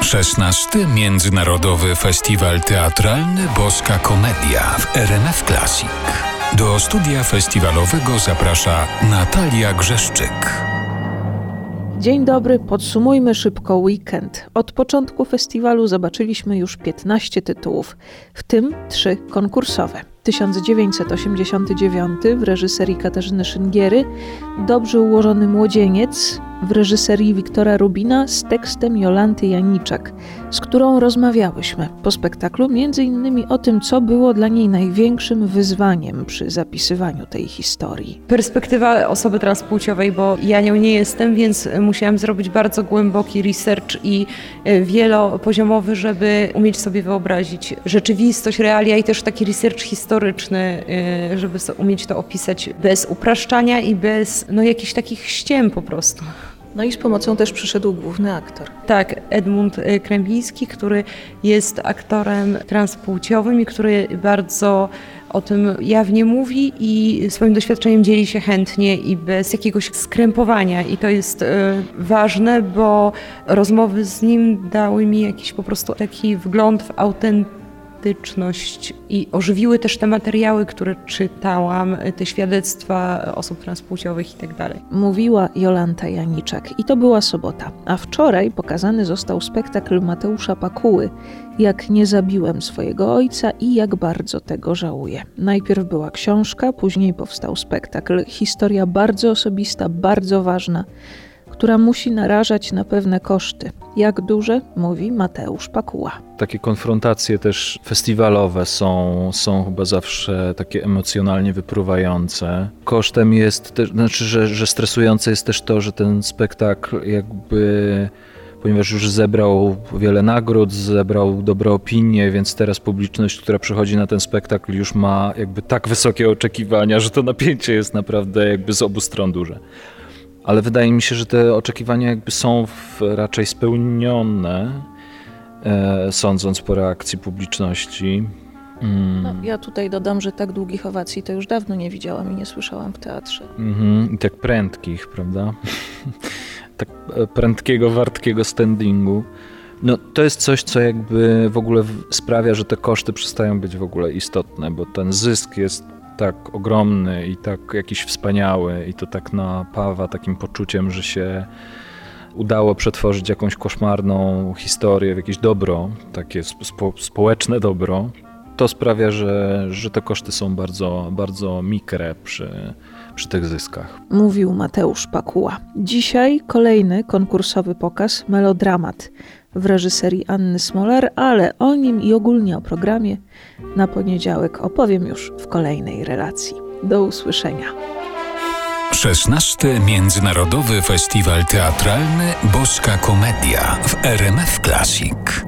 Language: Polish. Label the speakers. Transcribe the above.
Speaker 1: 16. Międzynarodowy Festiwal Teatralny Boska Komedia w RMF Classic. Do studia festiwalowego zaprasza Natalia Grzeszczyk.
Speaker 2: Dzień dobry, podsumujmy szybko weekend. Od początku festiwalu zobaczyliśmy już 15 tytułów, w tym trzy konkursowe. 1989 w reżyserii Katarzyny Szyngiery, Dobrze ułożony młodzieniec w reżyserii Wiktora Rubina z tekstem Jolanty Janiczak, z którą rozmawiałyśmy po spektaklu, między innymi o tym, co było dla niej największym wyzwaniem przy zapisywaniu tej historii.
Speaker 3: Perspektywa osoby transpłciowej, bo ja nią nie jestem, więc musiałam zrobić bardzo głęboki research i e, wielopoziomowy, żeby umieć sobie wyobrazić rzeczywistość, realia i też taki research historyczny, e, żeby umieć to opisać bez upraszczania i bez no, jakichś takich ściem po prostu.
Speaker 2: No i z pomocą też przyszedł główny aktor.
Speaker 3: Tak, Edmund y, Krępiński, który jest aktorem transpłciowym i który bardzo o tym jawnie mówi i swoim doświadczeniem dzieli się chętnie i bez jakiegoś skrępowania. I to jest y, ważne, bo rozmowy z nim dały mi jakiś po prostu taki wgląd w autentyczność i ożywiły też te materiały, które czytałam, te świadectwa osób transpłciowych i tak.
Speaker 2: Mówiła Jolanta Janiczak i to była sobota. A wczoraj pokazany został spektakl Mateusza Pakuły Jak nie zabiłem swojego ojca i jak bardzo tego żałuję. Najpierw była książka, później powstał spektakl. Historia bardzo osobista, bardzo ważna która musi narażać na pewne koszty. Jak duże, mówi Mateusz Pakuła.
Speaker 4: Takie konfrontacje też festiwalowe są, są chyba zawsze takie emocjonalnie wypruwające. Kosztem jest też, znaczy, że, że stresujące jest też to, że ten spektakl jakby ponieważ już zebrał wiele nagród, zebrał dobre opinie, więc teraz publiczność, która przychodzi na ten spektakl już ma jakby tak wysokie oczekiwania, że to napięcie jest naprawdę jakby z obu stron duże ale wydaje mi się, że te oczekiwania jakby są raczej spełnione, e, sądząc po reakcji publiczności.
Speaker 2: Mm. No, ja tutaj dodam, że tak długich owacji to już dawno nie widziałam i nie słyszałam w teatrze.
Speaker 4: Mm-hmm. I tak prędkich, prawda? tak e, prędkiego, wartkiego standingu. No, to jest coś, co jakby w ogóle sprawia, że te koszty przestają być w ogóle istotne, bo ten zysk jest tak ogromny i tak jakiś wspaniały i to tak napawa takim poczuciem, że się udało przetworzyć jakąś koszmarną historię w jakieś dobro, takie spo, społeczne dobro, to sprawia, że, że te koszty są bardzo, bardzo mikre przy, przy tych zyskach.
Speaker 2: Mówił Mateusz Pakuła. Dzisiaj kolejny konkursowy pokaz Melodramat w reżyserii Anny Smolar, ale o nim i ogólnie o programie na poniedziałek opowiem już w kolejnej relacji. Do usłyszenia.
Speaker 1: 16. Międzynarodowy Festiwal Teatralny Boska Komedia w RMF Classic.